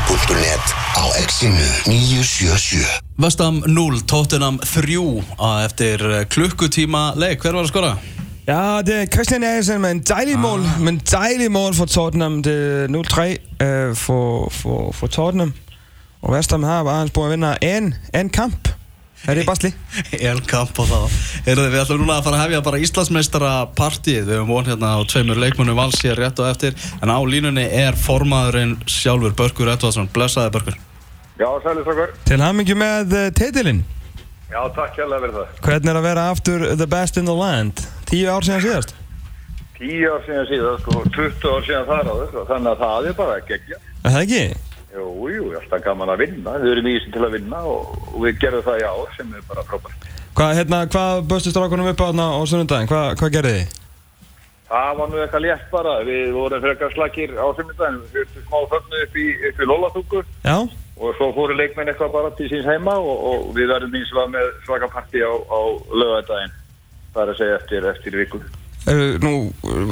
fótbolti.net á exinu 977 Vestam 0, Tottenham 3 á eftir eh, klukkutíma leik. Hver var að skora? Ja, det er Christian Eriksen med en dejlig Ah. mål, med en dejlig mål for Tottenham. Det er 0-3 øh, for, for, for Tottenham. Og West Ham har bare en spor at vinde en, en kamp. Er det Bastli? En kamp á það. Við ætlum núna að fara að hefja bara Íslandsmeistara partíð. Við höfum von hérna á tveimur leikmunum vals hér rétt og eftir. En á línunni er formaðurinn sjálfur, Börkur Edvardsson. Blessaði Börkur. Já, sælis okkur. Til hamingju með uh, titilinn. Já, takk hérlega fyrir það. Hvernig er að vera aftur the best in the land? Tíu ár síðan síðast. Tíu ár síðan síðan, sko, 20 ár síðan þar á þessu, þannig að það er bara geggja. Er það ekki? Jú, jú, alltaf gaman að vinna, við erum í þessu til að vinna og, og við gerum það í ár sem er bara frábært. Hvað, hérna, hvað böstu strákunum upp á þarna á sunnundaginn? Hvað, hvað gerði þið? Það var nú eitthvað létt bara, við vorum frekar slakir á sunnudaginn, við fyrstum smá fögnu upp í, í Lólatúku Já? og svo fóru leikmenn eitthvað bara til síns heima og, og við verðum eins og með svaka partí á, á lögadaginn, það er að segja eftir, eftir viku. Er, nú,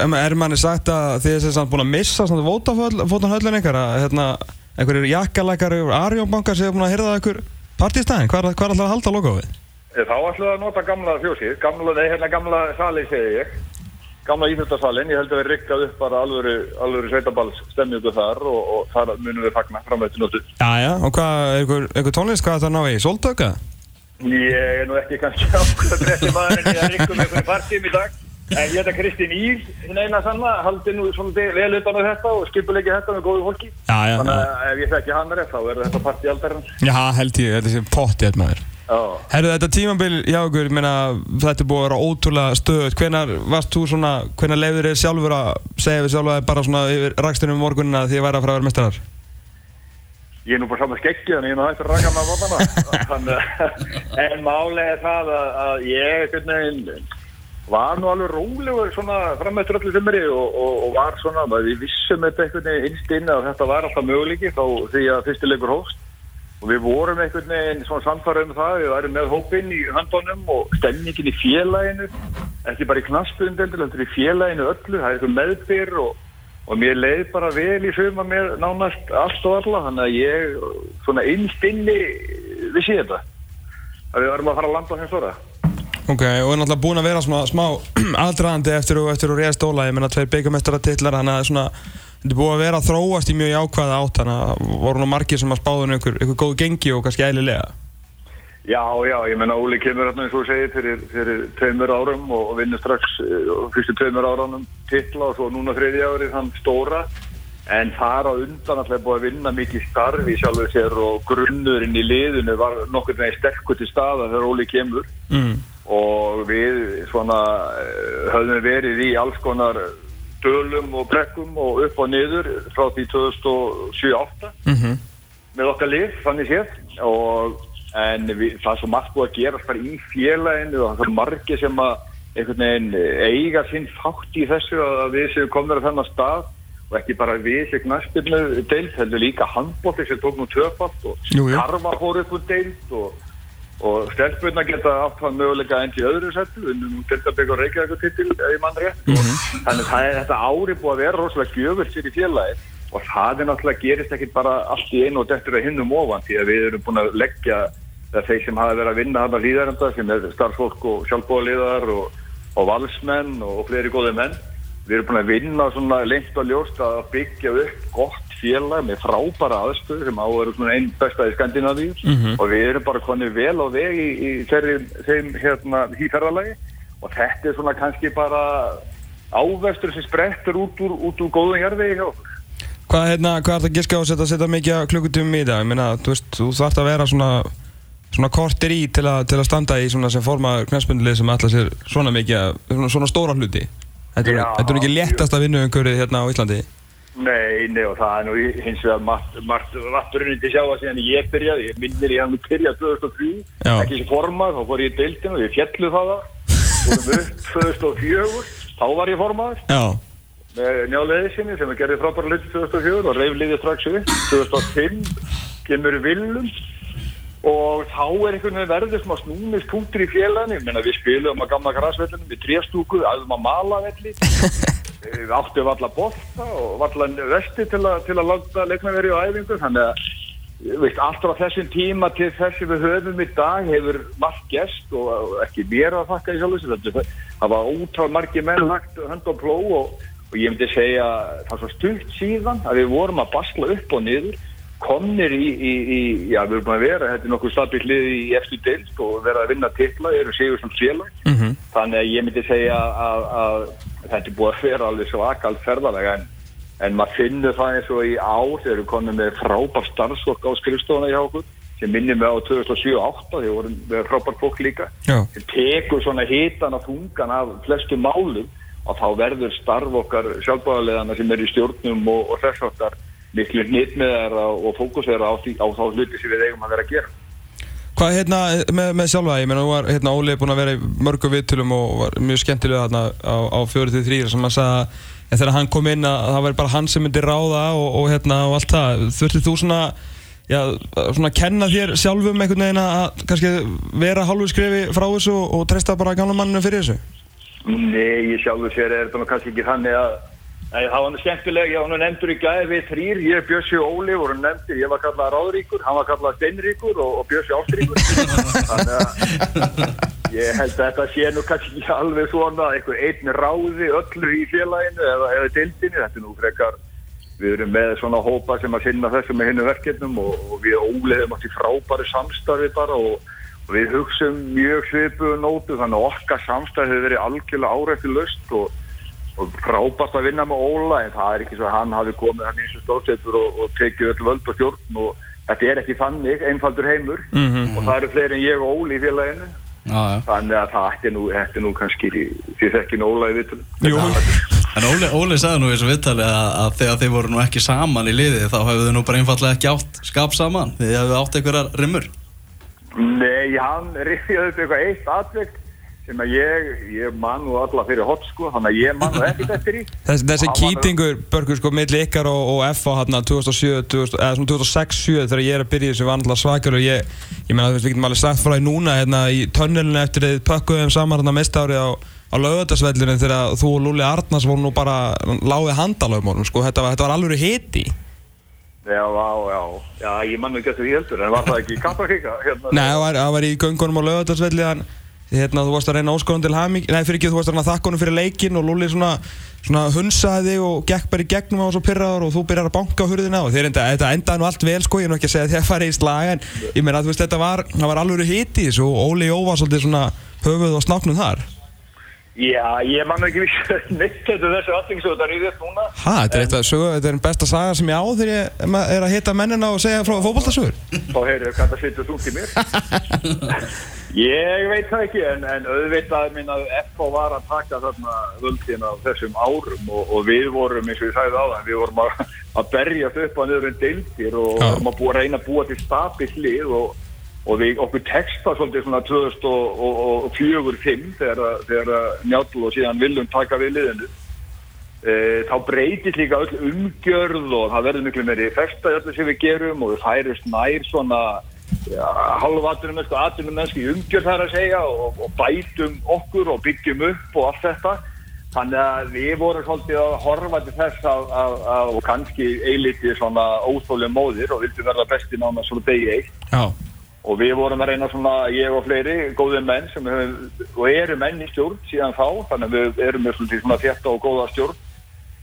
er, manni sagt að þið er sem sagt búin að missa svona vótafóttanhöllin ykkar að hérna, einhverjir jakkalækar yfir Arjónbankar sem er búin að hyrða ykkur partístæðin, hvað er er alltaf að halda logoðið? Eh, Þá ætlum við að nota gamla fjósið, gamla, nei, hérna gamla sali segi ég, gamla íþjóttasalinn, ég held að við rikkað upp bara alvöru, alvöru sveitaballs stemningu þar og, og þar munum við fagna framöðtu nótu. Já, já, og hvað, er einhver, einhver tónlist, hvað er það að ná í? Sóldöka? Ég er nú ekki kannski ákveða bretti maðurinn í að rikkum einhverju partím í dag, en ég heit að Kristín Ír, hinn eina sanna, haldi nú svona vel utan á þetta og skipulegi þetta með góðu fólki. Já, já, Þannig að ef ég þekki hann rétt, þá er þetta partí aldarinn. Já, held ég, þetta sé pottið maður. Já. Herru, þetta tímabil hjá meina, þetta er búið að vera ótrúlega stöðut. Hvenar varst þú svona, hvenar leiður þér sjálfur að segja við sjálfur að bara svona yfir rakstunum morgunina því að væri að fara að vera mestarar? Ég er nú bara saman skeggi þannig ég er nú hægt að raka með Þannig En málega er það að, að ég veginn var nú alveg rólegur svona fram eftir öllu þimmeri og, og, og var svona, við vissum veginn innst inn að þetta var alltaf möguleiki þá því að fyrstilegur hóst og við vorum einhvern veginn svona samfara um það við værum með hópinn í handónum og stemningin í félaginu ekki bara í knaspundendil, þetta er í félaginu öllu það er eitthvað meðbyr og og mér leið bara vel í suma með nánast allt og alla þannig að ég svona innst inni vissi þetta að við varum að fara að landa þeim stóra Ok, og er náttúrulega búin að vera smá, smá aðdraðandi eftir og eftir og réða stóla, ég meina tveir beigamestara titlar, þannig að svona, þetta er búið að vera að þróast í mjög jákvæða átt, þannig að voru nú margir sem að spáðun ykkur, ykkur góð gengi og kannski eðlilega. Já, já, ég menna Óli kemur hérna eins og segir fyrir, fyrir tveimur árum og, vinnur strax eh, fyrstu tveimur árunum titla og svo núna þriði árið hann stóra en þar á undan alltaf búið að vinna mikið starfi sjálfur sér og grunnurinn í liðinu var nokkur veginn sterkur til staða þegar Óli kemur Mm. Og við svona eh, höfðum verið í alls konar dölum og brekkum og upp og niður frá því 2007-2008 Mm með okkar lið, þannig séð. Og en við, það er svo margt búið að gera bara í félaginu og það er margir sem að einhvern veginn eiga sinn þátt í þessu að við séum komður að þennan stað. Og ekki bara við sem knastinu deilt, heldur líka handbótti sem tók nú töfalt og karma fór upp úr deilt og, og stelpunna geta átt það möguleika endi í öðru settu, unnum deltabygg og reykjaðu titil ef ég mann rétt. Og þannig það er þetta ári búið að vera rosalega gjöfult sér í félagi og það er náttúrulega gerist ekkit bara allt í einu og dettur að hinnum ofan því að við erum búin að leggja þeir sem hafa verið að vinna þarna hlýðarenda sem er starfsfólk og sjálfbóðaliðar og, og valsmenn og fleiri góði menn við erum búin að vinna svona lengt og ljóst að byggja upp gott félag með frábæra aðstöð sem á að vera svona einn besta í Skandinavíu og við erum bara konið vel á veg í, í þeirri, þeim hérna hýferðalagi og þetta er svona kannski bara ávestur sem sprettur út úr, út úr góðum jarðvegi hjá okkur. Hvað, hérna, hvað er það að giska á að setja, setja mikið af klukkutímum í það? Ég meina, þú veist, þú þarft að vera svona, svona kortir í til, a, til að standa í svona sem forma knæspundlið sem ætla sér svona mikið, svona, svona stóra hluti. Þetta er, ekki léttast að vinna umhverfið hérna á Íslandi. Nei, nei og það er nú hins vegar margt, margt vatnurinn til sjáa síðan ég byrjaði, ég minnir ég hann byrjaði 2003, Já. ekki sem formað, þá fór ég í deildinu og ég fjallu það það, fórum upp 2004, þá var ég formaður Já. með njáleiði sinni sem gerði frábæra hluti 2004 og reyf liðið strax upp, 2005 kemur Willum og þá er einhvern veginn verður smá snúmist punktur í félaginu, ég meina við spilum á gamla græsvellinu, við trefstúku, aðum að mala velli við áttum valla bolta og valla vesti til, a, til að láta leikna verið á æfingu. Þannig að veist, allt frá þessum tíma til þessi við höfum í dag hefur margt gest og, og ekki mér að þakka í sjálfsveit það var ótrá margi menn lagt hönd og pló og, og ég myndi segja það svo stutt síðan að við vorum að basla upp og niður komnir í, í, í já við erum að vera þetta er nokkuð stabilt lið í eftir deilt og vera að vinna titla, eru sigur sem félag Mhm. þannig að ég myndi segja að, að þetta er búið að vera alveg svo akalt ferðalega en, en maður finnur það eins og í ár þegar við komum með frábær starfsfólk á skrifstofuna hjá okkur sem minnir mig á 2007-08 þegar við vorum með frábær fólk líka sem tekur svona hitan og þungan af flestum málum og þá verður starf okkar sjálfbáðarleðana sem er í stjórnum og, og þess áttar miklu nýttmiðara og fókusera á, á þá hluti sem við eigum að vera að gera. Hvað hérna með, með sjálfa, ég meina, nú var hérna Óli búinn að vera í mörgu viðtölum og var mjög skemmtilega þarna á, á 43 sem hann sagði að þegar hann kom inn að það væri bara hann sem myndi ráða og, og hérna og allt það. Þurftið þú svona, já, svona að kenna þér sjálfum einhvern veginn að kannski vera hálfu skrifi frá þessu og, og treysta bara gamla manninu fyrir þessu? Nei, ég sjálfur sér er þetta kannski ekki þannig að Nei, það var nú skemmtileg, ég var nú nefndur í gæði við þrýr, ég, Bjössi og Óli voru nefndir, ég var kallað Ráðríkur, hann var kallað Steinríkur og, og Bjössi Ástríkur. Þannig að ég held að þetta sé nú kannski ekki alveg svona, einhver einn ráði öllu í félaginu eða, eða dildinu, þetta er nú frekar, við erum með svona hópa sem að sinna þessu með hinnu verkefnum og, og við Óli hefum átt í frábæri samstarfi bara og, og við hugsum mjög svipu nótu, þannig að okkar samstarfi hefur verið algjörlega árætti löst og og frábært að vinna með Óla en það er ekki svo að hann hafi komið hann eins og stóðsetur og, og tekið öll völd og stjórn og þetta er ekki þannig, einfaldur heimur. Og það eru fleiri en ég og Óli í félaginu. Já, já. þannig að það ætti nú, ætti nú kannski því þekkin Óla í vittum Jú. En Óli, Óli sagði nú í þessu viðtali að, að þegar þið voru nú ekki saman í liði þá hefðu þið nú bara einfallega ekki átt skap saman. Þið hefðu átt einhverjar rimmur. Nei, hann rifjaði upp eitthvað eitt atveikt sem að ég, ég man nú alla fyrir hot sko, þannig að ég man nú ekkert eftir í Þessi, þessi Og kýtingur, Börgur, sko, milli ykkar og, og FH hérna 2007, 2000, eða svona 2006-2007 þegar ég er að byrja þessu náttúrulega svakar og ég, ég meina, þú veist, við getum alveg sagt frá því núna hérna í tönnelinu eftir að þið pökkuðum saman hérna mestárið á, á lögutarsvellinu þegar þú og Lúli Arnars voru nú bara láðið handalögum sko, þetta var, þetta var alveg hiti. Já, já, já, já, ég man nú ekki eftir því heldur en var það ekki í Kaplakrika? Hérna, Nei, það var, var í göngunum á lögutarsvelli hann Hérna, þú varst að reyna óskóðan til haming Nei, fyrir ekki, þú varst að reyna að þakka honum fyrir leikin og Lúli svona, svona hunsaði þig og gekk bara í gegnum á svo pyrraður og þú byrjar að banka á hurðina og þeir enda, þetta endaði nú allt vel sko, ég er nú ekki að segja að þið farið í slag en ég meina, þú veist, þetta var, það var alveg hiti í þessu og Óli Jó var svolítið svona höfuð og snáknum þar. Já, ég man ekki vissi neitt þetta þessu allingsöðu það rýðist núna. Ha, þetta er, þetta er besta saga sem ég á þegar ég er að hitta mennina og segja frá fótboltasögur. Þá heyrðu hvað það sittur þungt í mér Ég veit það ekki en, en auðvitað minn að FH var að taka þarna völdin á þessum árum og, og við vorum eins og ég sagði á það við vorum að, að berjast upp á nöðrum deildir og Já. vorum að búa, reyna að búa til stabill lið og, og við okkur texta svolítið svona 2004-05 þegar, að- þegar að Njáll og síðan viljum taka við liðinu e, þá breytist líka öll umgjörð og það verður miklu meiri festa í öllu sem við gerum og við færist nær svona ja, halvatunum mennsku, atunum mennsku í umgjörð þar að segja og, og bætum okkur og byggjum upp og allt þetta. Þannig að við vorum svolítið að horfa til þess að, að, að og kannski eilítið svona óþólum móðir og vildum verða besti nána svona degi eitt. Já, og við vorum að reyna svona, ég og fleiri, góðir menn sem höfum, og eru menn í stjórn síðan þá, þannig að við erum með svona, svona þétta og góða stjórn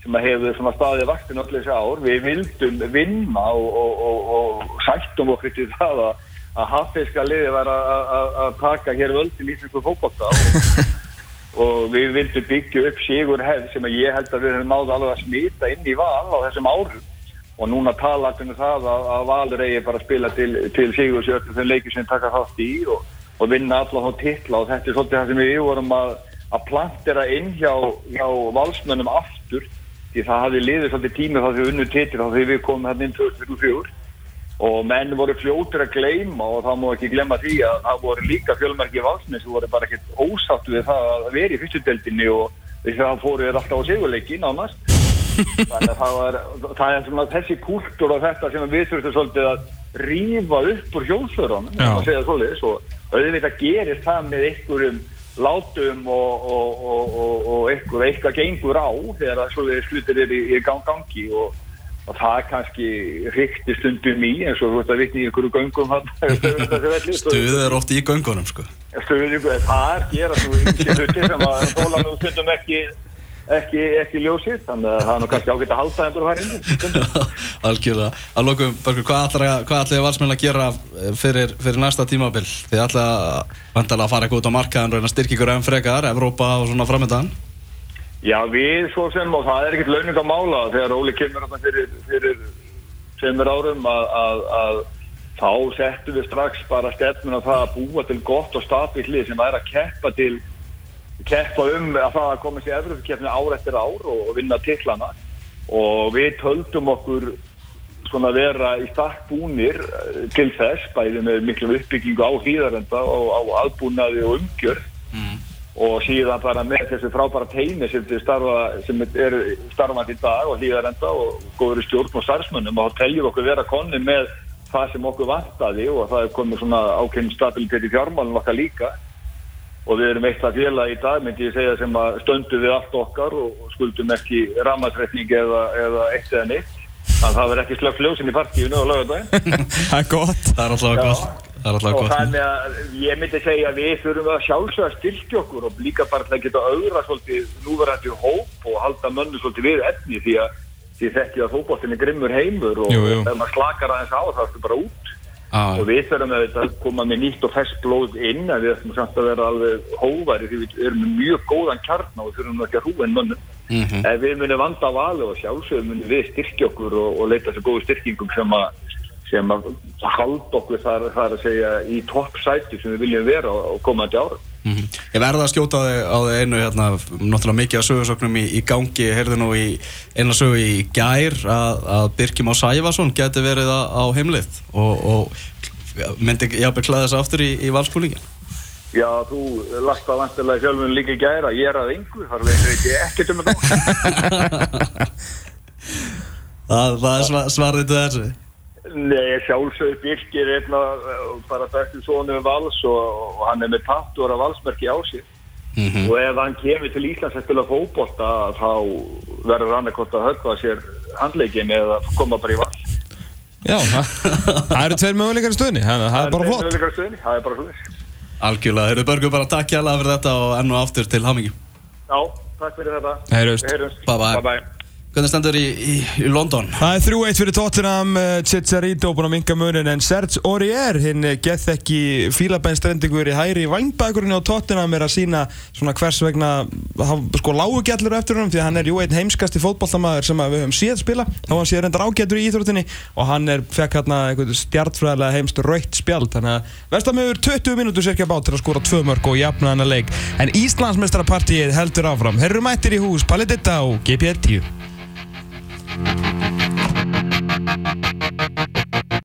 sem hefur staðið vaktin öll þessi ár. Við vildum vinna og, og, og, og sættum okkur til það að, að haffiska liði var að, taka hér völdin í íslensku fókbóta og, og við vildum byggja upp sigur hefð sem að ég held að við höfum náðu alveg að smita inn í val á þessum árum. Og núna tala allir um það að, að Valur eigi bara að spila til, til Sigur Sjöfn þeim leikir sem taka þátt í og, og vinna alla þá titla. Og þetta er svolítið það sem við vorum að, að plantera inn hjá, hjá valsmönnum aftur því það hafi liðið svolítið tími þá við unnu titla þá þegar við komum hérna inn 2004 og menn voru fljótur að gleyma og það má ekki glemma því að það voru líka fjölmerki valsmenn sem voru bara ekkert ósáttu við það að vera í fyrstudeldinni og því það fóru þeir alltaf á sigurleiki nánast. Þannig að það, var, það er svona þessi kúltúr og þetta sem við þurftum svolítið að rífa upp úr að svoleiðis og auðvitað gerist það með einhverjum látum og, og, og, og, og eitthvað, eitthvað gengur á þegar að svoleiðis hlutir er í, í gang, gangi og, það kannski hrykti stundum í eins og þú veist að vitni í einhverju göngum Stuðið er oft í göngunum sko. Stuðið, það er gera ykkur hluti sem að þóla nú stundum ekki ekki, ekki ljósið, þannig að það er nú kannski ágætt að halda þeim fyrir hær Algjörlega. Að lókum, hvað ætlaði ætla valsmenn að gera fyrir, fyrir næsta tímabill? Þið ætlaði vantilega að fara eitthvað út á markaðan, reyna að styrkja ykkur enn frekar, Evrópa og svona framöndan? Já, við svo sem, og það er ekkert launing að mála þegar Óli kemur þarna fyrir, fyrir semur árum að, að, að þá settum við strax bara stefnum að það að búa til gott og stabilli sem er að keppa til keppa um að það að koma sér Evropakeppni ár eftir ár og, og vinna tillana og við töldum okkur svona vera í stakk búnir eh, til þess, bæði með miklu uppbyggingu á hlýðarenda og á aðbúnaði og umgjörð. Mm. og síðan bara með þessu frábæra teimi sem, starfa, sem er starfandi í dag og hlýðarenda og góður stjórn og starfsmönnum og þá teljum okkur vera konni með það sem okkur vantaði og það er komið svona ákveðin stabilitet í fjármálun okkar líka og við erum eitt að fjela í dag myndi ég segja sem að stöndu við allt okkar og skuldum ekki ramasreikning eða, eða eitt eða neitt. Þannig að það verður ekki slögt ljósinn í partíinu og lögadaginn Það er gott. Það er alltaf gott. Það er alltaf og gott. þannig að ég myndi segja að við þurfum að sjálfsögða styrkja okkur og líka bara að geta auðra svolítið núverandi hóp og halda mönnu svolítið við efni því að því þekkið að fókbóttinni grimmur heimur og Jú, jú. ef maður slakar aðeins á það ertu bara út Ah, og við þurfum að koma með nýtt og fest blóð inn en við ætlum samt að vera alveg hóværi því við erum með mjög góðan kjarn og við þurfum ekki að hrúa inn mönnum. Mhm. ef við munum vanda á vali og sjálfsögum munum við styrkja okkur og, og leita þessu góðu styrkingum sem að sem að halda okkur þar, þar að segja í toppsæti sem við viljum vera á komandi ára Mhm. Ég verða að skjóta á þig einu hérna, náttúrulega mikið af sögursögnum í, í gangi, heyrðu nú í eina sögu í gær að, að Birkjum á Sæfason geti verið á, á heimlið og, og myndi jafnveg klæða þessu aftur í, í valskúlingin. Já, þú lagt það vantilega sjálfum líka gæra ég er að yngu, þar veit ég ekkert um Það, það er sva, svarið til þessu. Nei, sjálfsög Birkir er einna uh, bara bættu sonu vals og, og hann er með pattur af valsmerki á sér. Mm og ef hann kemur til Íslands að spila fókbólta þá verður hann ekkert að höfða sér handleikin eða koma bara í vall Já, það, það eru tveir möguleikar í stöðni Það það er bara flott. Það er bara flott Algjörlega, heyrðu Börgur bara takk hjá fyrir þetta og enn og aftur til hamingi. Já, takk fyrir þetta. Heyrjumst. Bye bye. bye, bye. Hvernig stendur í, í, í London? Það er 3-1 fyrir Tottenham, uh, Chicharito búin að minga munin en Serge Aurier, hinn uh, gett ekki fílabænstrendingur í hæri vangbækurinn á Tottenham er að sína svona hvers vegna, hann sko lágu gællur eftir honum því að hann er jú einn heimskasti fótballtamaður sem við höfum síðan spila, þá hann síðan reyndar ágættur í íþróttinni og hann er, fekk hérna einhvern stjartfræðilega heimst raukt spjald þannig að Vestam hefur 20 mínútur cirka bát til að skora tvö mörg og jafna hann að leik. En Íslandsmeistarapartíið heldur áfram, herru mættir í hús, Palli Ditta og GP10 Thank you.